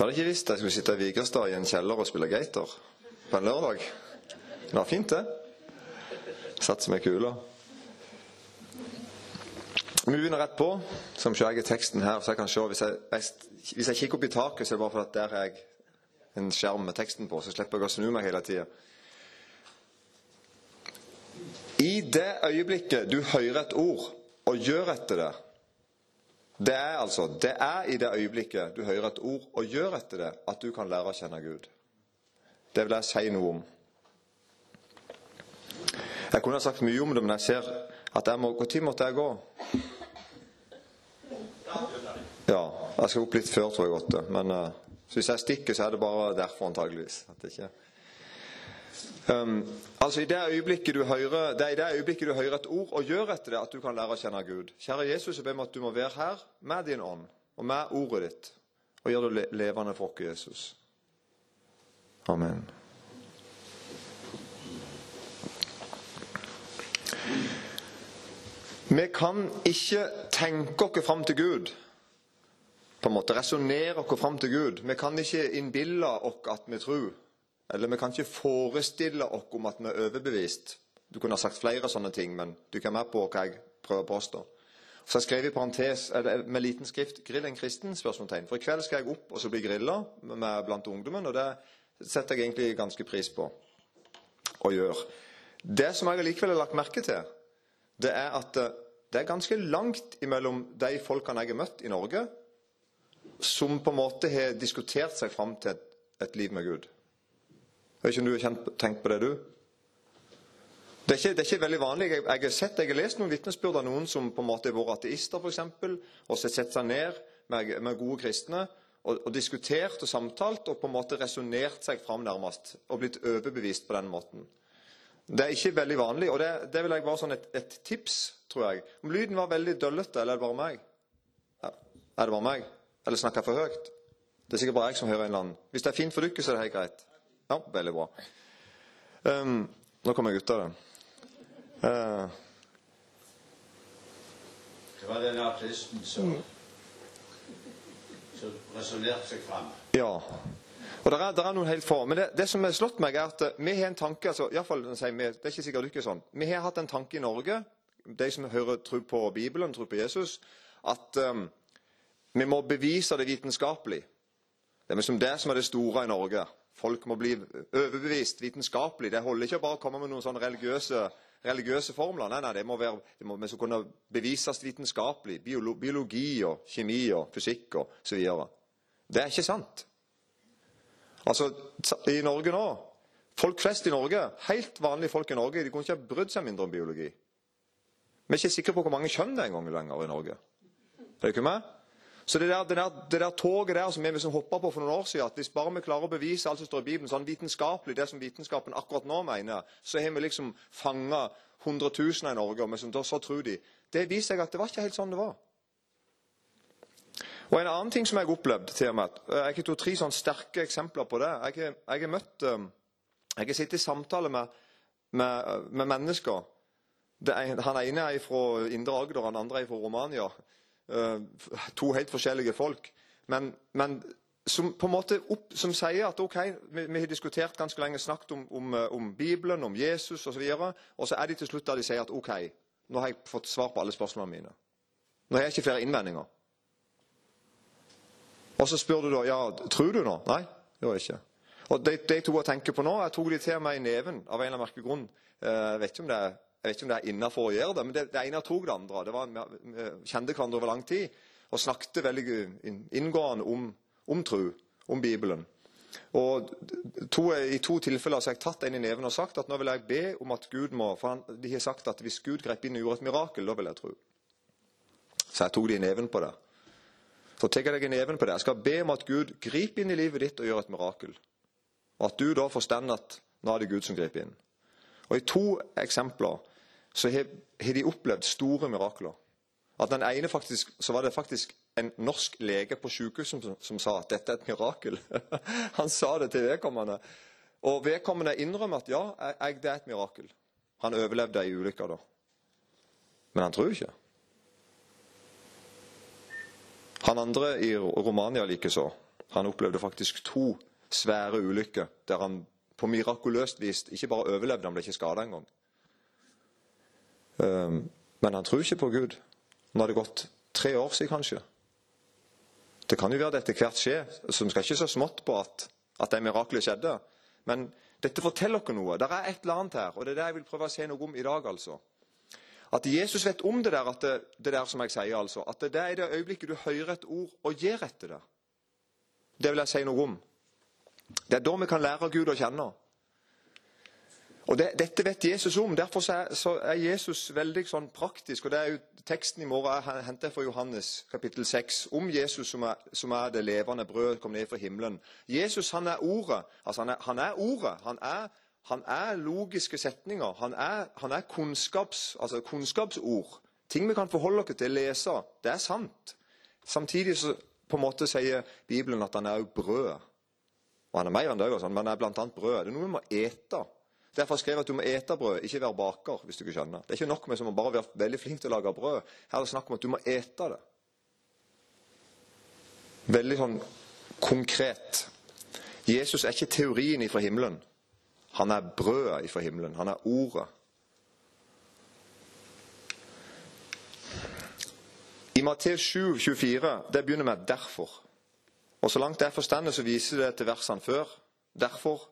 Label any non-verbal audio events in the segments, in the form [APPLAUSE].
Du hadde ikke visst at jeg skulle sitte i Vigrestad i en kjeller og spille gater på en lørdag. Det var fint, det. Satt som ei kule. Vi begynner rett på. Så ser jeg teksten her, så jeg kan se Hvis jeg, hvis jeg kikker opp i taket, så er det bare fordi der har jeg en skjerm med teksten på, så slipper jeg å snu meg hele tida. I det øyeblikket du hører et ord og gjør etter det Det er altså det er i det øyeblikket du hører et ord og gjør etter det, at du kan lære å kjenne Gud. Det vil jeg si noe om. Jeg kunne ha sagt mye om det, men jeg ser at jeg må Når måtte jeg gå? Ja, jeg skal opp litt før, tror jeg. Åtte. Men uh, hvis jeg stikker, så er det bare derfor, antageligvis. At det ikke Um, altså i det, hører, det er i det øyeblikket du hører et ord og gjør etter det, at du kan lære å kjenne Gud. Kjære Jesus, jeg ber om at du må være her med din ånd og med ordet ditt, og gjør det levende for oss, Jesus. Amen. Vi kan ikke tenke oss fram til Gud, på en måte resonnere oss fram til Gud. Vi kan ikke innbille oss at vi tror. Eller vi kan ikke forestille oss om at vi er overbevist. Du kunne ha sagt flere sånne ting, men du kan mer på hva jeg prøver å påstå. Så jeg skrev i parentes eller med liten skrift 'Grill en kristen?' spørsmålstegn. For i kveld skal jeg opp og så bli grilla blant ungdommen, og det setter jeg egentlig ganske pris på å gjøre. Det som jeg allikevel har lagt merke til, det er at eh, det er ganske langt imellom de folkene jeg har møtt i Norge, som på en måte har diskutert seg fram til et liv med Gud. Jeg vet ikke om du har tenkt på det, du? Det er, ikke, det er ikke veldig vanlig. Jeg, jeg, har sett, jeg har lest noen vitnesbyrd av noen som på en måte har vært ateister, f.eks., og så sett seg ned med, med gode kristne og, og, diskutert og samtalt og på en måte resonnert seg fram nærmest. Og blitt overbevist på den måten. Det er ikke veldig vanlig, og det, det vil jeg bare sånn et, et, tips, tror jeg. Om lyden var veldig døllete, eller er det bare meg? Er det bare meg? Eller snakker jeg for høyt? Det er sikkert bare jeg som hører en eller annen. Hvis det er fint for dere, så er det helt greit. Ja, veldig bra. Um, nå kommer jeg ut av det. Uh, det var den artisten som, som resonnerte seg fram. Ja. Og der er, er, noen helt få. Men det, det, som har slått meg, er at eh, vi har en tanke altså, i fall, Det er ikke sikkert ikke sånn. Vi har hatt en tanke i Norge, de som hører tro på Bibelen, tror på Jesus, at um, vi må bevise det vitenskapelig. Det er liksom det som er det store i Norge. Folk må bli overbevist vitenskapelig. Det holder ikke bare å komme med noen sånne religiøse, religiøse formler. Nei, nei, det må, være, det må vi kunne bevises vitenskapelig. Biologi og kjemi og fysikk og så videre. Det er ikke sant. Altså, i Norge nå Folk flest i Norge, helt vanlige folk i Norge, de kunne ikke ha brydd seg mindre om biologi. Vi er ikke sikre på hvor mange kjønn det er engang lenger i Norge. Er ikke med? Så det der, det der, det der toget der som vi liksom hoppa på for noen år siden, at hvis bare vi klarer å bevise alt som står i Bibelen, sånn vitenskapelig, det som vitenskapen akkurat nå mener, så har vi liksom fanga hundretusener i Norge, og liksom, så tror de. Det viser seg at det var ikke helt sånn det var. Og En annen ting som jeg opplevde til og med, Jeg har to-tre sånn sterke eksempler på det. Jeg har møtt eh, Jeg har sittet i samtale med, med, med mennesker. Er, han ene er fra Indre Agder, han andre er fra Romania. Eh, to helt forskjellige folk. Men, men som på en måte opp, som sier at ok, vi, vi, har diskutert ganske lenge, snakket om, om, eh, om Bibelen, om Jesus osv. Og, og så er de til slutt der de sier at ok, nå har jeg fått svar på alle spørsmålene mine. Nå har jeg ikke flere innvendinger. Og så spør du da ja, tror du nå? Nei, det gjør jeg ikke. Og de, de to jeg tenker på nå, jeg tok de til meg i neven av en eller annen merkelig grunn. Eh, jeg vet ikke om det er jeg vet ikke om det er innafor å gjøre det, men det, det ene tok det andre. Det var, vi kjente hverandre over lang tid og snakket veldig inngående om, om tro, om Bibelen. Og to, I to tilfeller har jeg tatt en i neven og sagt at nå vil jeg be om at Gud må For han, de har sagt at hvis Gud grep inn og gjorde et mirakel, da vil jeg tro. Så jeg tok de i neven på det. Så tar jeg deg i neven på det. Jeg skal be om at Gud griper inn i livet ditt og gjør et mirakel. Og at du da forstår at nå er det Gud som griper inn. Og I to eksempler så har de opplevd store mirakler. At den ene faktisk, så var det faktisk en norsk lege på sykehuset som, som, sa at dette er et mirakel. [LAUGHS] Han sa det til vedkommende. Og vedkommende innrømmer at ja, jeg, det er et mirakel. Han overlevde ei ulykke da. Men han tror ikke. Han andre i Romania likeså. Han opplevde faktisk to svære ulykker der han på mirakuløst vis ikke bare overlevde, han ble ikke skada engang. Um, men han tror ikke på Gud. Nå har det gått tre år siden, kanskje. Det kan jo være det etter hvert skjer, så vi skal ikke så smått på at, at det miraklet skjedde. Men dette forteller oss noe. Det er et eller annet her, og det er det jeg vil prøve å si noe om i dag. altså. At Jesus vet om det der, det, det der som jeg sier, altså. At det, det er i det øyeblikket du hører et ord og gir etter det. Det vil jeg si noe om. Det er da vi kan lære Gud å kjenne. Og det, Dette vet Jesus om. Derfor er, er, Jesus veldig sånn praktisk. og det er jo Teksten i morgen jeg henter fra Johannes kapittel 6 om Jesus som er, som er det levende brød kom ned fra himmelen. Jesus han er ordet. Altså han er, han er ordet. Han er, han er, logiske setninger. Han er, han kunnskaps, altså kunnskapsord. Ting vi kan forholde oss til, lese. Det er sant. Samtidig så på en måte sier Bibelen at han er jo brød. Og han er mer enn det, men han er bl.a. brød. Det er noe vi må ete. Derfor skrev jeg at du må ete brød, ikke være baker. hvis du ikke skjønner. Det er ikke nok med som å bare være veldig flink til å lage brød. Her er det snakk om at du må ete det. Veldig sånn konkret. Jesus er ikke teorien ifra himmelen. Han er brødet ifra himmelen. Han er ordet. I Matteus 7, 24, det begynner med 'derfor'. Og Så langt jeg forstår, så viser det til versene før. Derfor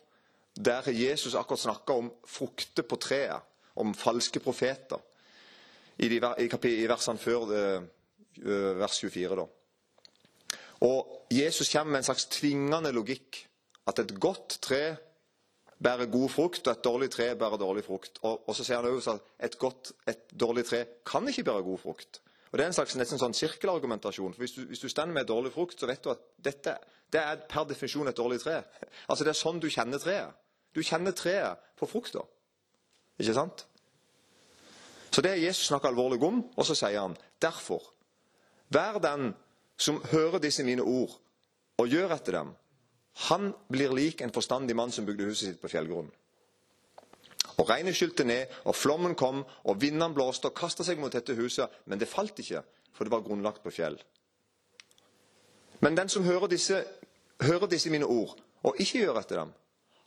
der Jesus akkurat snakka om frukter på treet, om falske profeter, i, de, i, versene før det, eh, vers 24. da. Og Jesus kommer med en slags tvingende logikk. At et godt tre bærer god frukt, og et dårlig tre bærer dårlig frukt. Og, og så sier han også at et, godt, et dårlig tre kan ikke bære god frukt. Og Det er en slags nesten sånn sirkelargumentasjon. for Hvis du, hvis du stender med dårlig frukt, så vet du at dette det er per definisjon et dårlig tre. [LAUGHS] Altså Det er sånn du kjenner treet. Du kjenner treet på frukta. Ikke sant? Så det er Jesus snakker alvorlig om, og så sier han derfor Vær den som hører disse mine ord og gjør etter dem. Han blir lik en forstandig mann som bygde huset sitt på fjellgrunnen. Og Regnet skylte ned, og flommen kom, og vinden blåste og kasta seg mot dette huset, men det falt ikke, for det var grunnlagt på fjell. Men den som hører disse, hører disse mine ord, og ikke gjør etter dem,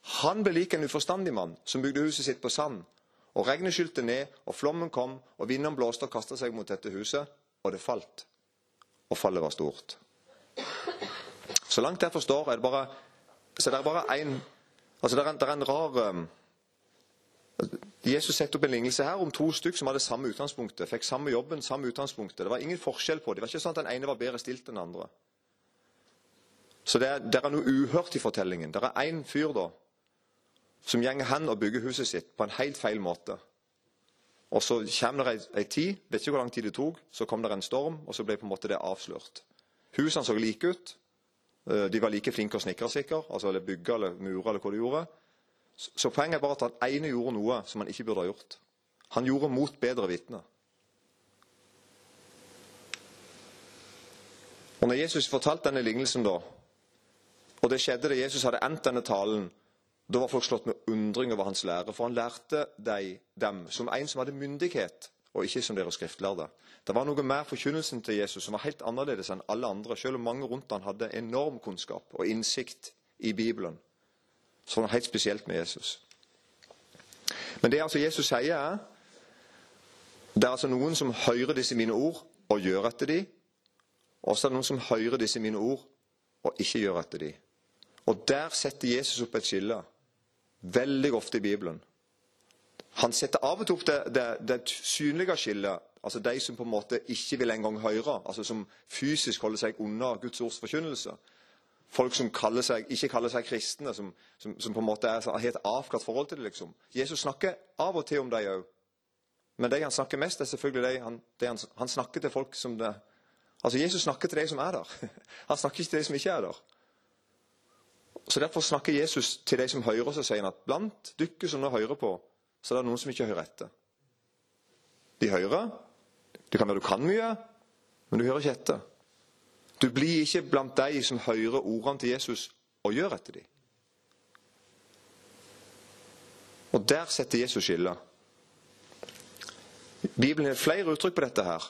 han ble lik en uforstandig mann som bygde huset sitt på sand. Og regnet skylte ned, og flommen kom, og vinden blåste og kasta seg mot dette huset, og det falt. Og fallet var stort. Så langt jeg forstår, er det bare så det er bare en, altså det er en, det er en rar um, Jesus setter opp en lignelse her om to stykk som hadde samme utgangspunktet. Fikk samme jobben, samme utgangspunktet. Det var ingen forskjell på det. Det var ikke sånn at den ene var bedre stilt enn den andre. Så det er, det er noe uhørt i fortellingen. Det er én fyr da, som gjenger hen og bygger huset sitt på en helt feil måte. Og Så kommer det ei tid, vet ikke hvor lang tid det tok, så kom det en storm, og så ble på en måte det avslørt. Husene så like ut. Eh, de var like flinke og snekre, sikkert, altså eller bygge eller mure eller hva de gjorde. Så poenget er bare at han ene gjorde noe som han ikke burde ha gjort. Han gjorde mot bedre vitne. Og når Jesus fortalte denne lignelsen, da, og det skjedde da Jesus hadde endt denne talen, da var folk slått med undring over hans lære, for han lærte de, dem som en som hadde myndighet, og ikke som deres skriftlærde. Det var noe mer forkynnelsen til Jesus som var helt annerledes enn alle andre, selv om mange rundt han hadde enorm kunnskap og innsikt i Bibelen. Så var helt spesielt med Jesus. Men det altså Jesus sier, er det er altså noen som hører disse mine ord og gjør etter dem. Og så er det noen som hører disse mine ord og ikke gjør etter dem. Og der setter Jesus opp et skille. Veldig ofte i Bibelen. Han setter av og til opp det, det, det synlige skillet, altså de som på en måte ikke vil engang høre, altså som fysisk holder seg unna Guds ords forkynnelse. Folk som kaller seg, ikke kaller seg kristne, som, som, som på en måte er, har et avklart forhold til det. liksom. Jesus snakker av og til om dem òg. Men de han snakker mest, er selvfølgelig de han, de han, han snakker til folk som det Altså, Jesus snakker til de som er der. [LAUGHS] Han snakker ikke til de som ikke er der. Så Derfor snakker Jesus til de som hører, så sier han at blant dere som nå hører på, så er det noen som ikke hører etter. De hører. Det kan være du kan mye, men du hører ikke etter. Du blir ikke blant de som hører ordene til Jesus og gjør etter dem. Og der setter Jesus skillet. Bibelen har flere uttrykk på dette her.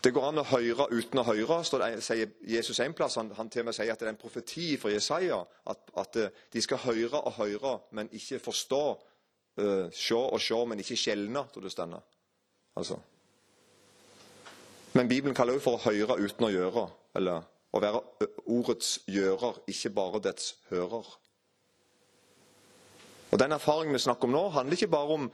Det går an å høre uten å høre, står det, sier Jesus en plass. Han, han til og med sier at det er en profeti fra Jesaja. At, at eh, de skal høre og høre, men ikke forstå. Uh, se og se, men ikke skjelne, tror det stender. Altså. Men Bibelen kaller jo for å høre uten å gjøre. Eller å være ordets gjører, ikke bare dets hører. Og Den erfaringen vi snakker om nå, handler ikke bare om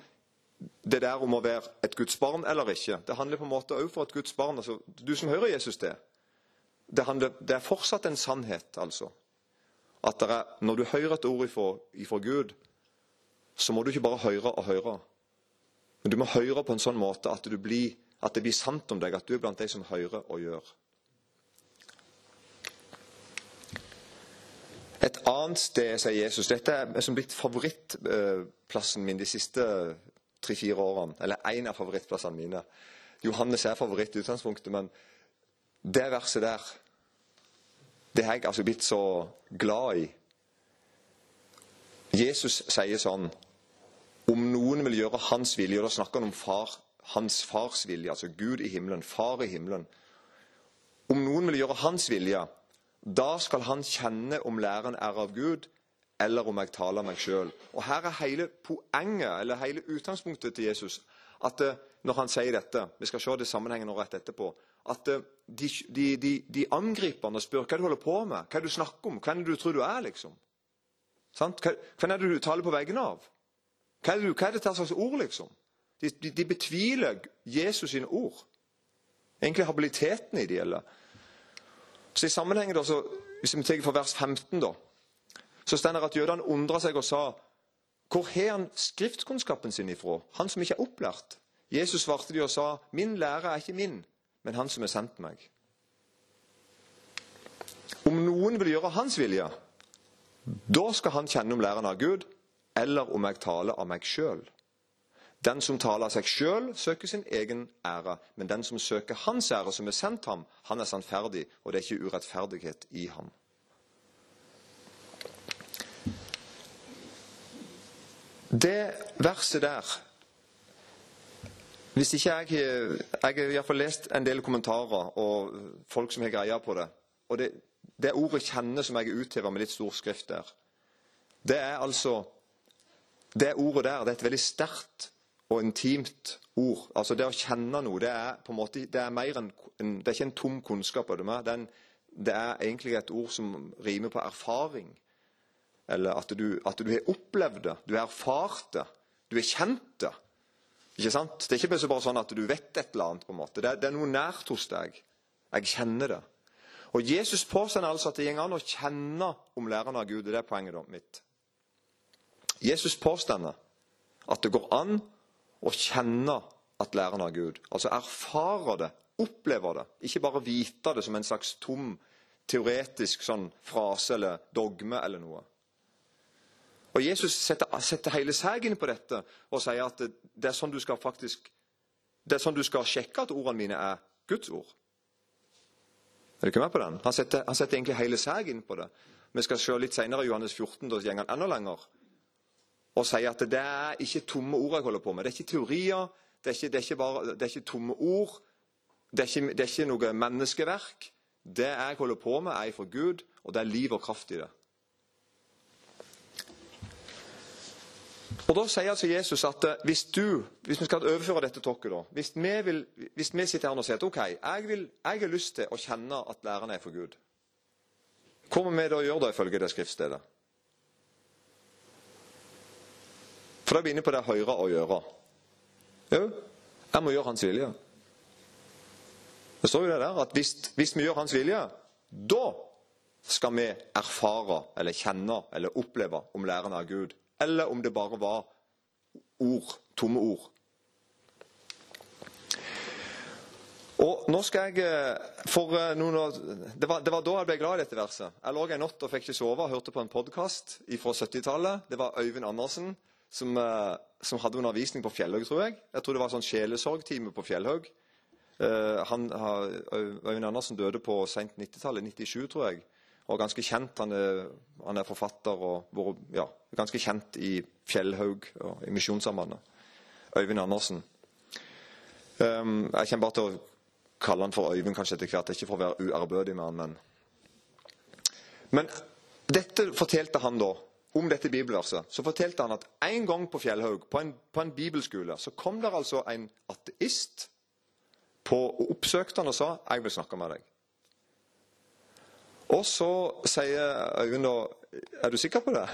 det der om å være et Guds barn eller ikke. Det handler på en måte også for et Guds barn. altså Du som hører Jesus det. Det, handler, det er fortsatt en sannhet, altså. At er, når du hører et ord ifra, ifra Gud, så må du ikke bare høre og høre. Men du må høre på en sånn måte at, blir, at det blir sant om deg, at du er blant de som hører og gjør. Et annet sted, sier Jesus Dette er som blitt favorittplassen min de siste tre-fire årene. Eller én av favorittplassene mine. Johannes er favoritt i utgangspunktet, men det verset der Det har jeg altså blitt så glad i. Jesus sier sånn Om noen vil gjøre hans vilje, og da snakker han om far, hans fars vilje, altså Gud i himmelen, far i himmelen. Om noen vil gjøre hans vilje, da skal han kjenne om læren er av Gud, eller om jeg taler meg sjøl. Her er hele poenget, eller hele utgangspunktet til Jesus. at eh, Når han sier dette Vi skal se det sammenhengen rett etterpå. At eh, de, de, de, de angriper og spør hva du holder på med, hva du snakker om, hvem du tror du er. liksom. Sant? Hvem er det du taler på vegne av? Hva er det, hva er det slags ord, liksom? De, de, betviler Jesus sine ord. Egentlig habiliteten i de, eller så i sammenhengen da, så, Hvis vi tar fra vers 15, da, så står det at jødene undra seg og sa Hvor har han skriftkunnskapen sin ifra? Han som ikke er opplært. Jesus svarte de og sa, Min lære er ikke min, men han som har sendt meg. Om noen vil gjøre hans vilje, da skal han kjenne om læren av Gud, eller om jeg taler av meg sjøl. Den som taler av seg sjøl, søker sin egen ære. Men den som søker hans ære, som er sendt ham, han er sannferdig, og det er ikke urettferdighet i ham. Det verset der Hvis ikke jeg Jeg har iallfall lest en del kommentarer og folk som har greia på det. Og det, det ordet 'kjenne' som jeg uthever med litt stor skrift der, det er altså Det ordet der det er et veldig sterkt og intimt ord. Altså Det å kjenne noe, det er på en måte, det er mer en, det er ikke en tom kunnskap. Det er, en, det er egentlig et ord som rimer på erfaring. Eller at du, at du har opplevd det, du har erfart det, du har kjent det. Ikke sant? Det er ikke bare sånn at du vet et eller annet. på en måte. Det er, det er noe nært hos deg. Jeg kjenner det. Og Jesus påstår altså at det går an å kjenne om læreren av Gud. Det er poenget mitt. Jesus påstår at det går an å kjenne at læreren av Gud. Altså erfare det, oppleve det. Ikke bare vite det som en slags tom, teoretisk sånn frase eller dogme eller noe. Og Jesus setter, setter hele seg inn på dette og sier at det, er sånn du skal faktisk det er sånn du skal sjekke at ordene mine er Guds ord. Er du ikke med på den? Han setter, han setter egentlig hele seg inn på det. Vi skal se litt senere i Johannes 14, da går han enda lenger og sier at det er ikke tomme ord jeg holder på med. Det er ikke teorier, det er ikke, det er ikke, bare, det er ikke tomme ord. Det er ikke, det er ikke noe menneskeverk. Det jeg holder på med, er fra Gud, og det er liv og kraft i det. Og Da sier altså Jesus at eh, hvis du, hvis vi skal overføre dette tokket da, hvis vi, vil, hvis vi sitter her og sier at ok, jeg, vil, jeg har lyst til å kjenne at læreren er for Gud, hva må vi da gjøre da ifølge det skriftstedet? For da er vi inne på det høre og gjøre. Jo, jeg må gjøre hans vilje. Det står jo det der at hvis, hvis vi gjør hans vilje, da skal vi erfare eller kjenne eller oppleve om læreren er Gud. Eller om det bare var ord, tomme ord. Og nå skal jeg eh, for eh, noen år, det var, det var, da jeg ble glad i dette verset. Jeg lå en natt og fikk ikke sove hørte på en podkast fra 70-tallet. Det var Øyvind Andersen som, eh, som, hadde undervisning på Fjellhaug, tror jeg. Jeg tror det var sånn sjelesorgtime på Fjellhaug. Øyvind Andersen døde på sent 90-tallet, 97, tror jeg. Og ganske kjent. Han er, han er forfatter og vært ja, ganske kjent i Fjellhaug og i Misjonssambandet. Øyvind Andersen. Um, jeg kommer bare til å kalle han for Øyvind kanskje etter hvert, ikke for å være uærbødig med han, men Men dette fortalte han da, om dette bibelverset. Så fortalte han at en gang på Fjellhaug, på en, på en bibelskole, så kom der altså en ateist på, og oppsøkte han og sa 'Jeg vil snakke med deg'. Og så sier Øyvind da 'Er du sikker på det?'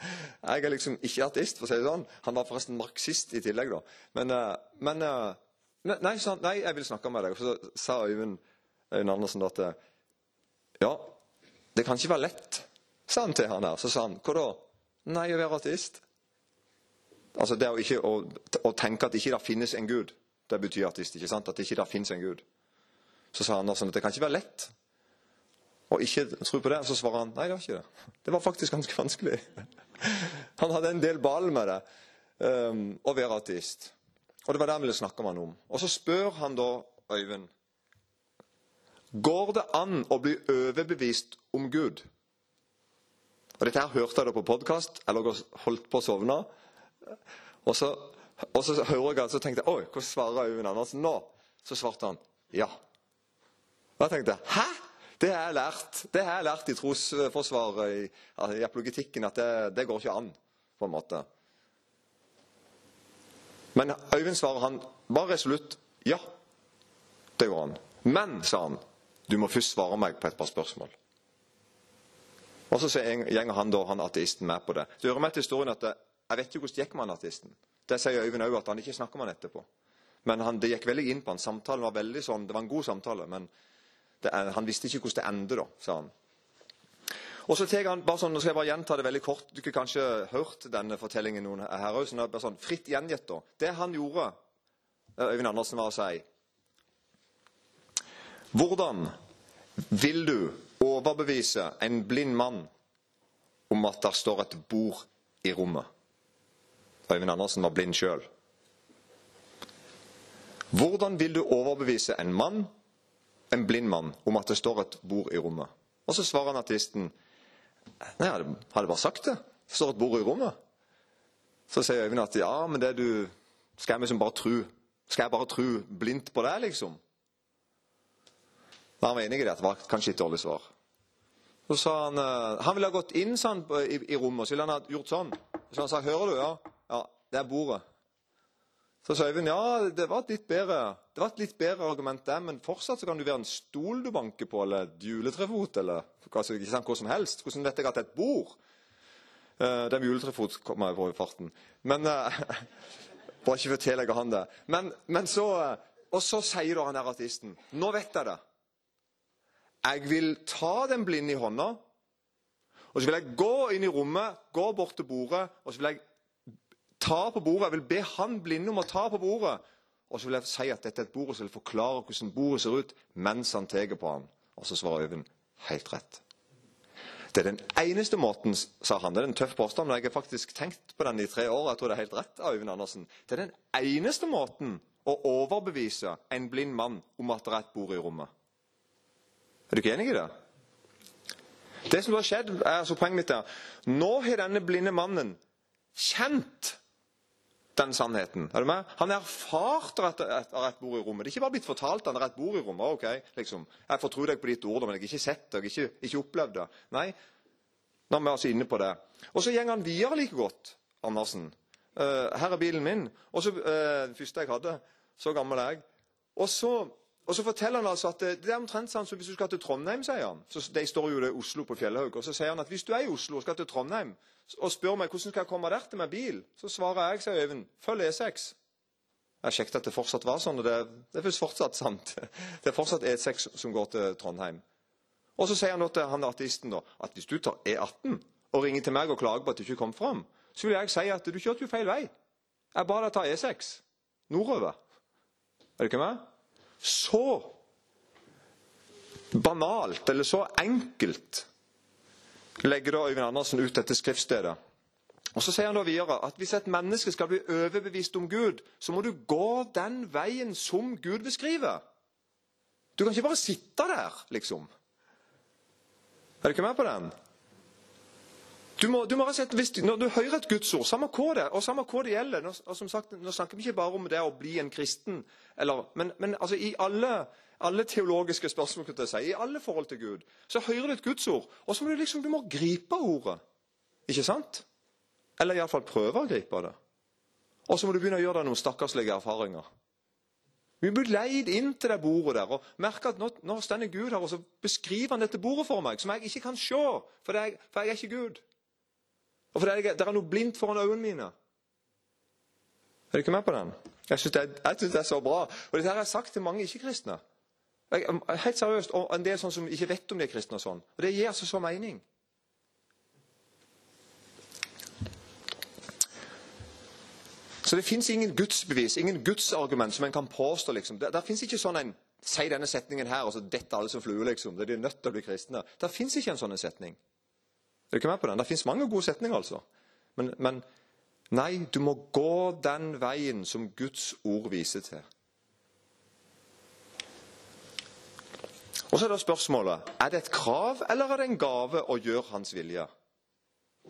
[LAUGHS] Jeg er liksom ikke ateist, for å si det sånn. Han var forresten marxist i tillegg, da. Men, eh, men eh, Nei, han, nei, jeg vil snakke med deg. Så sa Øyvind, Øyvind Andersen at Ja, det kan ikke være lett, sa han til han her. Så sa han hva da? Nei, å være ateist. Altså det å, ikke, å, å tenke at ikke det finnes en gud, det betyr ateist. ikke sant? At ikke det finnes en gud. Så sa Andersen at det kan ikke være lett og ikke tro på det. Så svarer han nei, det var ikke det. Det var faktisk ganske vanskelig. Han hadde en del ball med det, um, å være ateist. Og det var det han ville snakke med han om. Og så spør han da Øyvind Går det an å bli overbevist om Gud? Og Dette her hørte jeg da på podkast, eller holdt på å sovne. Og så, og så hører jeg så tenkte jeg oi, hvordan svarer Øyvind Andersen nå? Så svarte han ja. Og jeg tenkte hæ? Det har jeg lært Det har jeg lært i trosforsvaret, i, i apologetikken, at det, det, går ikke an. på en måte. Men Øyvind svarer han bare resolutt ja. Det går an. Men, sa han, du må først svare meg på et par spørsmål. Og Så gjenger han da, han ateisten med på det. Det hører med til historien at Jeg vet jo hvordan det gikk med han ateisten. Det sier Øyvind òg, at han ikke snakker med han etterpå. Men han, det gikk veldig inn på han. Samtalen var veldig sånn, Det var en god samtale, men det, han visste ikke hvordan det endte, da, sa han. Og så tar han, bare sånn, nå skal jeg bare gjenta det veldig kort. Du har kanskje hørt denne fortellingen noen her òg. Sånn, sånn, fritt gjengitt. da. Det han gjorde, eh, Øyvind Andersen, var å si Hvordan vil du overbevise en blind mann om at der står et bord i rommet? Øyvind Andersen var blind sjøl. Hvordan vil du overbevise en mann, en blind mann, om at det står et bord i rommet? Og så svarer han artisten Nei, jeg hadde, bare sagt det. Det står et bord i rommet. Så sier Øyvind at ja, men det du Skal jeg liksom bare tru Skal jeg bare tru blindt på det, liksom? Da han var enig i det. At det var kanskje et dårlig svar. Så sa han eh, Han ville ha gått inn sånn, i, i, rommet, så ville han ha gjort sånn. Så han sa 'Hører du?' Ja. ja det er bordet. Så sa Øyvind ja, det var bedre det var et litt bedre argument, det, men fortsatt så kan du være en stol du banker på, eller et juletrefot, eller altså, ikke sant, hva som helst. Hvordan vet jeg at det er et bord? Uh, det med juletrefot kommer jeg på i farten. Men uh, [LAUGHS] Bare ikke for å tillegge han det. Men, men så uh, Og så sier da han her artisten Nå vet jeg det. Jeg vil ta den blinde i hånda, og så vil jeg gå inn i rommet, gå bort til bordet, og så vil jeg ta på bordet. Jeg vil be han blinde om å ta på bordet. Og så vil jeg si at dette er et bord, og så vil jeg forklare hvordan bordet ser ut mens han tar på han. Og så svarer Øyvind helt rett. Det er den eneste måten, sa han. Det er en tøff påstand, men jeg har faktisk tenkt på den i tre år. Jeg tror det er helt rett av Øyvind Andersen. Det er den eneste måten å overbevise en blind mann om at det er et bord i rommet. Er du ikke enig i det? Det som har skjedd, er altså poenget mitt der. Nå har denne blinde mannen kjent den sannheten. Er du med? Han erfarte at det er et bord i rommet. Det er ikke bare blitt fortalt det er et bord i rommet. ok, liksom. Jeg får deg på ditt ord, men jeg har ikke sett det, jeg har ikke, ikke opplevd det. Nei, nå er vi altså inne på det. Og så går han videre like godt, Andersen. Uh, her er bilen min. Og så, uh, Den første jeg hadde. Så gammel er jeg. Og så, og så forteller han altså at det, det er omtrent sånn som hvis du skal til Trondheim, sier han. Så De står jo i Oslo på Fjellhaug. Og så sier han at hvis du er i Oslo og skal til Trondheim, og spør meg hvordan skal jeg komme der til med bil, så svarer jeg, sier Øyvind, følg E6. Jeg sjekket at det fortsatt var sånn, og det, det er fortsatt sant. [LAUGHS] Det er fortsatt E6 som går til Trondheim. Og så sier han nå til han ateisten da, at hvis du tar E18 og ringer til meg og klager på at du ikke kom fram, så vil jeg si at du kjørte jo feil vei. Jeg ba deg ta E6 nordover. Er du ikke med? Så banalt, eller så enkelt, legger da Øyvind Andersen ut dette skriftstedet. Og Så sier han da videre at hvis et menneske skal bli overbevist om Gud, så må du gå den veien som Gud beskriver. Du kan ikke bare sitte der, liksom. Er du ikke med på den? Du må, du må rett og slett, hvis, Når du hører et gudsord, samme hva det og samme hva det gjelder Nå, og som sagt, nå snakker vi ikke bare om det å bli en kristen, eller, men, men altså i alle, alle teologiske spørsmål, si, i alle forhold til Gud, så hører du et gudsord, og så må du liksom, du må gripe ordet. Ikke sant? Eller iallfall prøve å gripe det. Og så må du begynne å gjøre deg noen stakkarslige erfaringer. Vi blir leid inn til det bordet der og merker at nå, nå står Gud her og så beskriver han dette bordet for meg, som jeg ikke kan se, for, er, for jeg er ikke Gud. Og for det er, det er noe blindt foran øynene mine. Er du ikke med på den? Jeg syns det, det, er så bra. Og Dette har jeg sagt til mange ikke-kristne. Helt seriøst, og En del sånn som ikke vet om de er kristne. og sånn. Og Det gir altså så mening. Så det fins ingen gudsbevis, ingen gudsargument som en kan påstå. liksom. Det, det fins ikke sånn en Si denne setningen her, og så detter alle som fluer, liksom. Det er de nødt til å bli kristne. Det fins ikke en sånn setning. Er du ikke med på den? Det fins mange gode setninger, altså. Men, men nei, du må gå den veien som Guds ord viser til. Og så er da spørsmålet er det et krav eller er det en gave å gjøre hans vilje.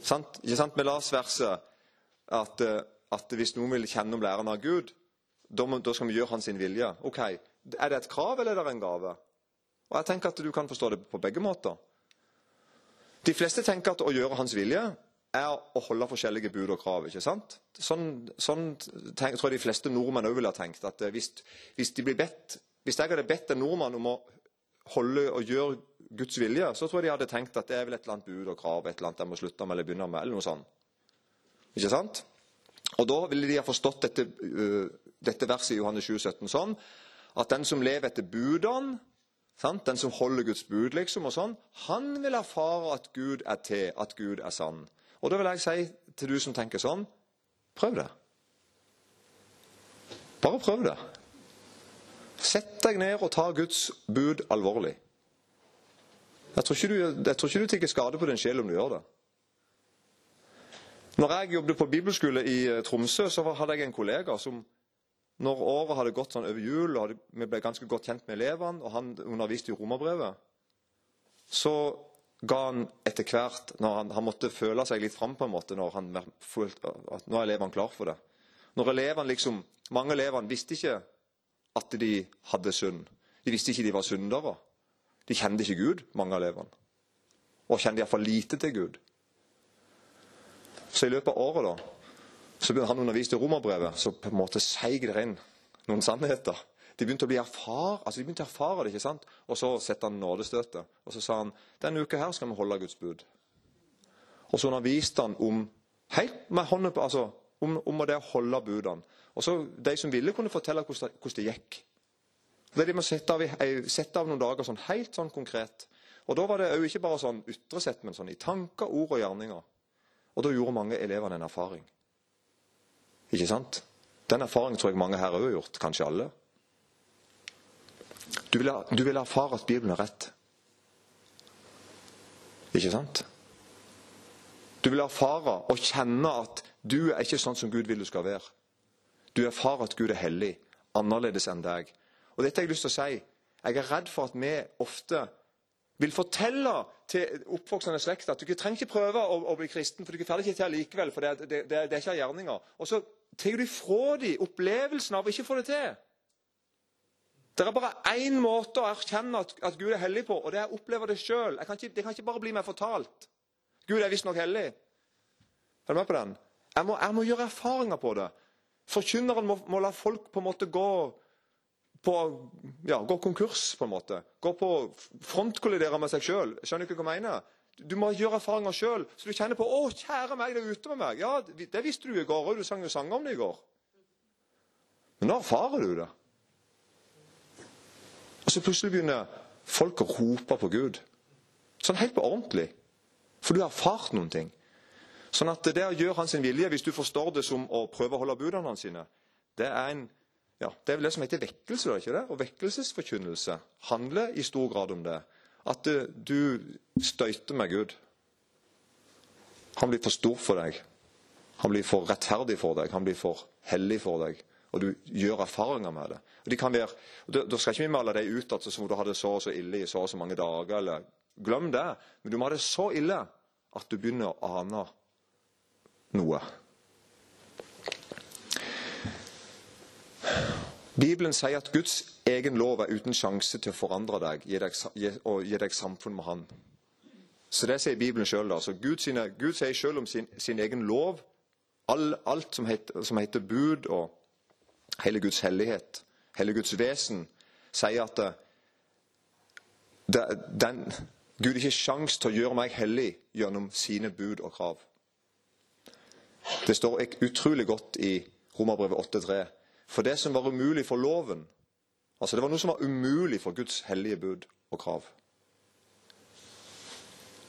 Sant? Ikke sant? Vi leser verset at eh, at hvis noen vil kjenne om læren av Gud, da, da skal vi gjøre hans vilje. Ok, Er det et krav, eller er det en gave? Og Jeg tenker at Du kan forstå det på begge måter. De fleste tenker at å gjøre hans vilje er å holde forskjellige bud og krav. ikke sant? Sånn, sånn tenk, tror jeg de fleste nordmenn òg ville ha tenkt. at eh, hvis, hvis, bedt, hvis jeg hadde bedt en nordmann om å holde og gjøre Guds vilje, så tror jeg de hadde tenkt at det er vel et eller annet bud og krav et eller annet jeg må slutte med eller begynne med. eller noe sånt. Ikke sant? Og Da ville de ha forstått dette, uh, dette verset i Johannes 7, 17 sånn at den som lever etter budene, sant? den som holder Guds bud, liksom, og sånn, han vil erfare at Gud er til, at Gud er sann. Og Da vil jeg si til du som tenker sånn prøv det. Bare prøv det. Sett deg ned og ta Guds bud alvorlig. Jeg tror ikke du, jeg tror ikke du tar skade på din sjel om du gjør det. Når jeg jobbet på bibelskole i eh, Tromsø, så hadde jeg en kollega som når året hadde gått sånn over jul, og vi ble ganske godt kjent med elevene, og han underviste i romerbrevet, så ga han etter hvert når han, han, måtte føle seg litt fram på en måte når han følte at nå er elevene klar for det. Når elevene liksom, Mange elevene visste ikke at de hadde synd. De visste ikke de var syndere. De kjente ikke Gud, mange av elevene. Og kjente iallfall lite til Gud. Så i løpet av året da, så begynte han å undervise i romerbrevet, så på en måte seig det inn noen sannheter. De begynte å bli erfar, altså de begynte å erfare det. ikke sant? Og så setter han nådestøtet. Og så sa han denne uka her skal vi holde Guds bud. Og så underviste han om helt med hånden på, altså, om, om det å holde budene. Og så De som ville, kunne fortelle hvordan hvordan det gikk. Det de må sette av, sette av noen dager sånn helt sånn konkret. Og Da var det jo ikke bare sånn ytre sett, men sånn i tanker, ord og gjerninger. Og da gjorde mange elevene en erfaring. Ikke sant? Den erfaringen tror jeg mange her òg har gjort. Kanskje alle. Du vil, du vil erfare at Bibelen er rett. Ikke sant? Du vil erfare og kjenne at du er ikke sånn som Gud vil du skal være. Du erfarer at Gud er hellig, annerledes enn deg. Og dette har jeg lyst til å si. Jeg er redd for at vi ofte vil fortelle til oppvoksende slekt at du ikke trenger ikke prøve å, å, bli kristen, for du det ikke til likevel. for det, det, det, det er ikke gjerninger. Og så tar du fra dem opplevelsen av å ikke få det til. Det er bare én måte å erkjenne at, at, Gud er hellig på, og det er å oppleve det sjøl. Det kan ikke bare bli meg fortalt. Gud er visstnok hellig. Er du med på den? Jeg må, jeg må gjøre erfaringer på det. Forkynneren må, må la folk på en måte gå på ja, gå konkurs, på en måte. Gå på frontkollidere med seg sjøl. Skjønner du ikke hva jeg mener? Du må gjøre erfaringer sjøl, så du kjenner på 'Å, kjære meg, det er ute med meg'. Ja, Det visste du i går òg. Du sang jo sanger om det i går. Men nå erfarer du det. Og så plutselig begynner folk å rope på Gud. Sånn helt på ordentlig. For du har erfart noen ting. Sånn at det å gjøre hans vilje, hvis du forstår det som å prøve å holde budene hans sine, det er en ja, Det er vel det som heter vekkelse, ikke det? Og vekkelsesforkynnelse handler i stor grad om det. At du støyter med Gud. Han blir for stor for deg. Han blir for rettferdig for deg. Han blir for hellig for deg. Og du gjør erfaringer med det. Og de kan være, Da skal ikke vi male deg ut altså, som om du hadde så og så ille i så og så mange dager. eller Glem det. Men du må ha det så ille at du begynner å ane noe. Bibelen sier at Guds egen lov er uten sjanse til å forandre deg og gi deg samfunn med Han. Så Det sier Bibelen sjøl. Altså, Gud, Gud sier sjøl om sin, sin, egen lov, all, alt som heter, som heter, bud og hele Guds hellighet, hele Guds vesen, sier at det, det, den, Gud ikke har sjans til å gjøre meg hellig gjennom sine bud og krav. Det står utrolig godt i Romerbrevet 8,3 for det som var umulig for loven Altså Det var noe som var umulig for Guds hellige bud og krav.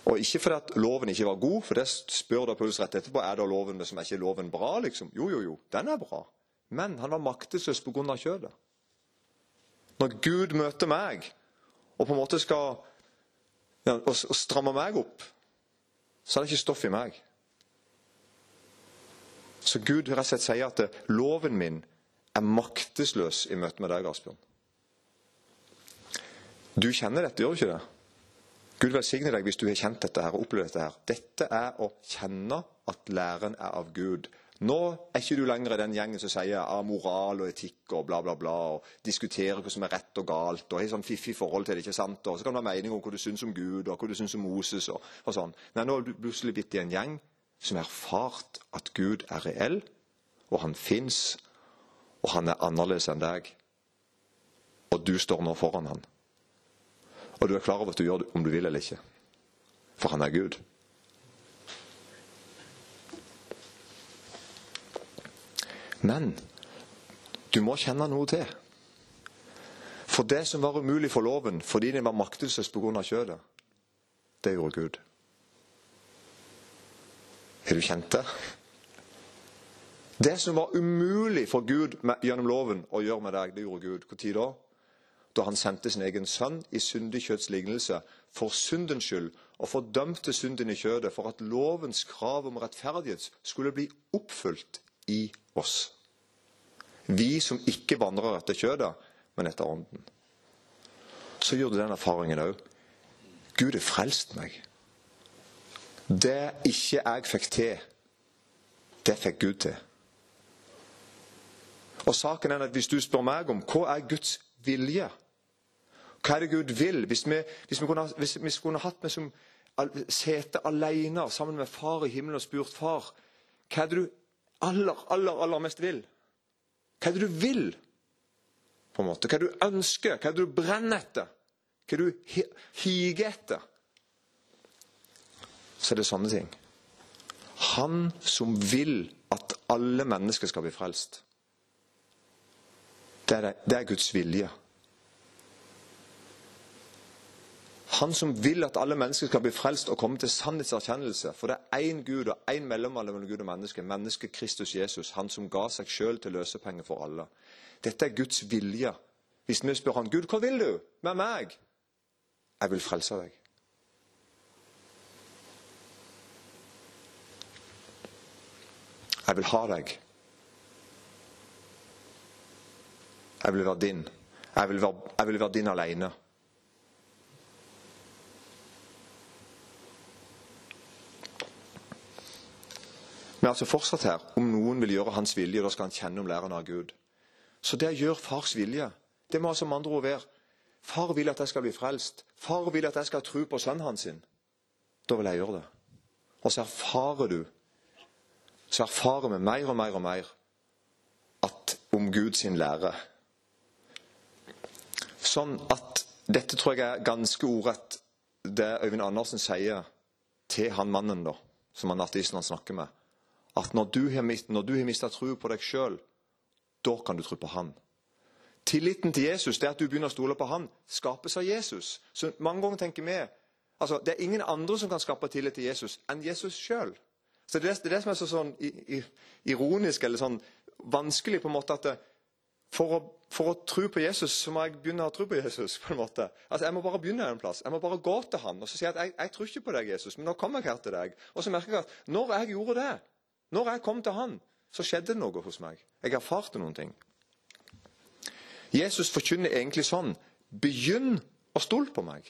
Og Ikke fordi at loven ikke var god, for det spør da Paulus rett etterpå. Er da loven som er ikke loven bra? liksom? Jo, jo, jo, den er bra. Men han var maktesløs pga. kjødet. Når Gud møter meg og på en måte skal ja, og, og stramme meg opp, så er det ikke stoff i meg. Så Gud rett og slett sier at loven min er maktesløs i møte med deg, Asbjørn. Du kjenner dette, gjør du ikke det? Gud velsigne deg hvis du har kjent dette her og opplevd dette. her. Dette er å kjenne at læren er av Gud. Nå er ikke du lenger i den gjengen som sier ah, moral og etikk og bla, bla, bla, og diskuterer hva som er rett og galt, og har sånn fiffig forhold til det. ikke sant? Og så kan du ha mening om hva du syns om Gud og hva du syns om Moses. og, og sånn. Nei, Nå er du plutselig blitt i en gjeng som har erfart at Gud er reell, og han fins, og han er annerledes enn deg. Og du står nå foran han. Og du er klar over at du gjør det om du vil eller ikke. For han er Gud. Men du må kjenne noe til. For det som var umulig for loven fordi den var maktesløs pga. kjødet, det gjorde Gud. Har du kjent det? Det som var umulig for Gud gjennom loven å gjøre med deg, det gjorde Gud. Når da? Da han sendte sin egen sønn i syndig lignelse for syndens skyld, og fordømte synden i kjødet for at lovens krav om rettferdighet skulle bli oppfylt i oss. Vi som ikke vandrer etter kjødet, men etter ånden. Så gjorde den erfaringen òg. Gud har frelst meg. Det ikke jeg fikk til, det fikk Gud til. Og saken er at Hvis du spør meg om hva er Guds vilje Hva er det Gud vil? Hvis vi, hvis vi, kunne, hvis vi skulle hatt meg som sete alene sammen med Far i himmelen og spurt Far, hva er det du aller, aller, aller mest vil? Hva er det du vil? på en måte? Hva er det du ønsker? Hva er det du brenner etter? Hva er det du higer etter? Så er det sånne ting. Han som vil at alle mennesker skal bli frelst. Det er, det er Guds vilje. Han som vil at alle mennesker skal bli frelst og komme til sannhetserkjennelse. For det er én Gud og én mellommann mellom Gud og menneske. Mennesket Kristus Jesus. Han som ga seg sjøl til løsepenger for alle. Dette er Guds vilje. Hvis vi spør han, Gud, hva vil du med meg? Jeg vil frelse deg. Jeg vil ha deg. Jeg vil være din. Jeg vil være, jeg vil være din alene. Vi er altså fortsatt her. Om noen vil gjøre hans vilje, da skal han kjenne om læren av Gud. Så det gjør fars vilje. Det må altså med andre ord være Far vil at jeg skal bli frelst. Far vil at jeg skal tro på sønnen hans. sin. Da vil jeg gjøre det. Og så erfarer du så erfarer vi mer og mer og mer at om Guds lære sånn at dette tror jeg er ganske ordrett det Øyvind Andersen sier til han mannen da, som han ateisten han snakker med. At når du har, når du har mista tro på deg sjøl, da kan du tro på han. Tilliten til Jesus, det at du begynner å stole på han, skapes av Jesus. Så Mange ganger tenker vi altså, det er ingen andre som kan skape tillit til Jesus enn Jesus sjøl. Så det er det som er så sånn ironisk eller sånn vanskelig på en måte at det, for å, for å tro på Jesus, så må jeg begynne å tro på Jesus. på en måte. Altså, Jeg må bare begynne en plass. Jeg må bare gå til han og så si at jeg, jeg tror ikke på deg, Jesus, men nå kommer jeg her til deg. Og så merker jeg at når jeg gjorde det, når jeg kom til han, så skjedde det noe hos meg. Jeg erfarte noen ting. Jesus forkynner egentlig sånn Begynn å stole på meg.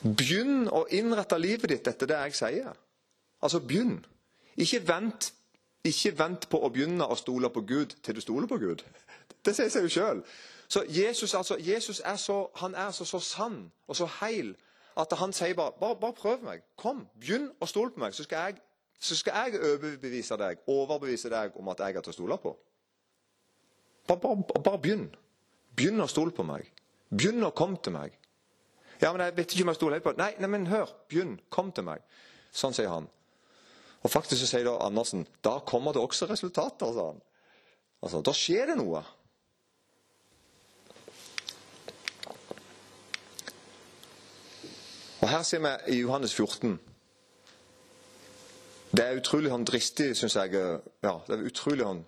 Begynn å innrette livet ditt etter det jeg sier. Altså, begynn. Ikke vent, ikke vent på å begynne å stole på Gud til du stoler på Gud. Det sier seg jo sjøl. Så Jesus, altså, Jesus er, så, han er altså så sann og så heil at han sier bare, bare, bare prøv meg. Kom, begynn å stole på meg, så skal, jeg, så skal jeg overbevise deg, overbevise deg om at jeg er til å stole på. Bare, bare, bare begynn. Begynn å stole på meg. Begynn å komme til meg. Ja, men jeg vet ikke om jeg stoler helt på Nei, nei, men hør. Begynn. Kom til meg. Sånn sier han. Og faktisk så sier da Andersen da kommer det også resultater. sa han. Altså, Da skjer det noe. Og Her ser vi i Johannes 14 Det er utrolig han dristig, syns jeg. Ja, det er utrolig han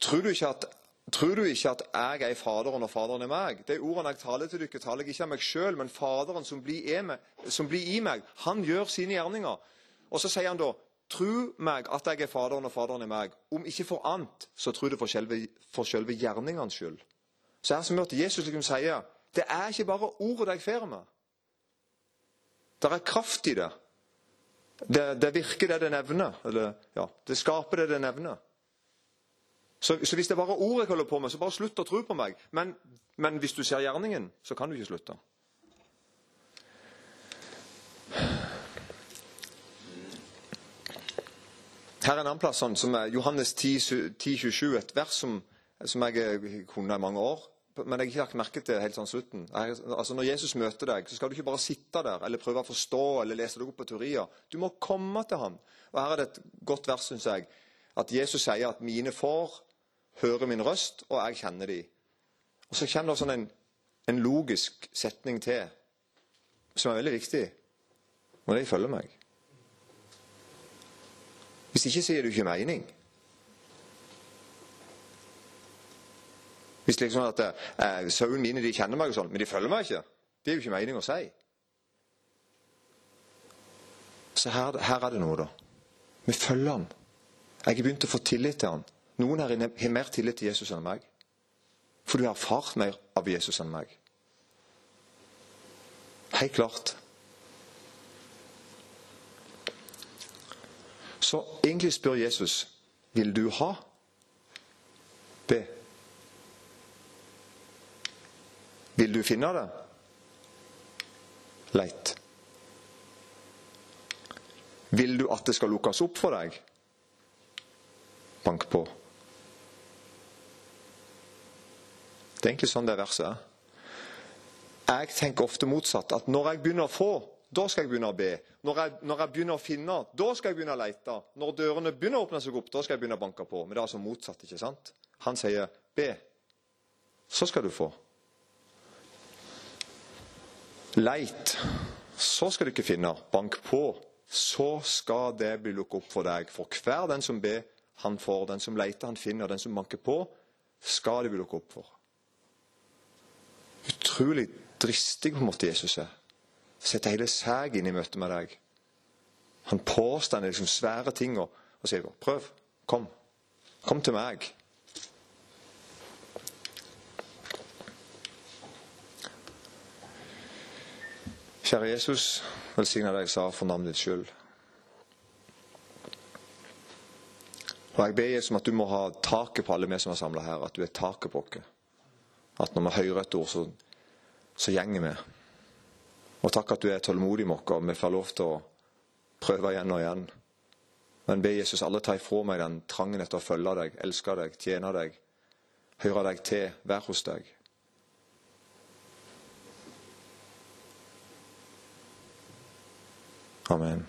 Tror du ikke at Tror du ikke at jeg er Faderen og Faderen er meg? De ordene jeg taler til dere, taler jeg ikke av meg sjøl, men Faderen som blir, meg, som blir, i meg, han gjør sine gjerninger. Og så sier han da Tro meg at jeg er Faderen og Faderen er meg. Om ikke for annet, så tro det for selve, for selve gjerningenes skyld. Så her som hørte Jesus liksom sier det er ikke bare ordet jeg får med. Det er kraft i det. Det, det virker det det nevner. Eller, ja, det skaper det det nevner. Så, så, hvis det er bare ordet jeg holder på med, så bare slutt å tro på meg. Men, men hvis du ser gjerningen, så kan du ikke slutte. Her er en annen plass sånn, som Johannes 10, 10 27, et vers som, som jeg kunne i mange år men jeg har ikke lagt merke til helt sånn slutten. Jeg, altså Når Jesus møter deg, så skal du ikke bare sitte der eller prøve å forstå eller lese deg opp på teorier. Du må komme til ham. Og Her er det et godt vers, syns jeg, at Jesus sier at 'mine får hører min røst, og jeg kjenner de'. Og Så kommer det sånn en, en logisk setning til som er veldig viktig. Og de følger meg. Hvis ikke sier jo ikke mening. Hvis liksom at eh, Sauene mine de kjenner meg, og sånn, men de følger meg ikke. Det er jo ikke mening å si. Så her, her er det noe, da. Vi følger han. Jeg har begynt å få tillit til han. Noen her har mer tillit til Jesus enn meg. For du har erfart mer av Jesus enn meg. Helt klart. Så egentlig spør Jesus vil du ha. Be. Vil du finne det? Leit. Vil du at det skal lukkes opp for deg? Bank på. Det er egentlig sånn det verset er. Jeg tenker ofte motsatt. At når jeg begynner å få, da skal jeg begynne å be. Når jeg, når jeg begynner å finne, da skal jeg begynne å lete. Når dørene begynner å åpne seg opp, da skal jeg begynne å banke på. Men det er altså motsatt. ikke sant? Han sier be. Så skal du få. Leit, så skal du ikke finne. Bank på, så skal det bli lukket opp for deg. For hver den som ber, han får. Den som leter, han finner. Den som banker på, skal det bli lukket opp for. Utrolig dristig på en måte Jesus er. Setter hele seg inn i møte med deg. Han påstår liksom svære ting og, og sier 'prøv, kom, kom til meg'. Kjære Jesus, velsigne deg, sa for navnet ditt skyld. Og Jeg ber Jesus om at du må ha taket på alle vi som er samla her. At du er taket på oss. At når vi hører et ord, så, så gjenger vi. Og takk at du er tålmodig med oss, og vi får lov til å prøve igjen og igjen. Men be Jesus alle ta ifra meg den trangen etter å følge deg, elske deg, tjene deg, høre deg til, være hos deg. Amen.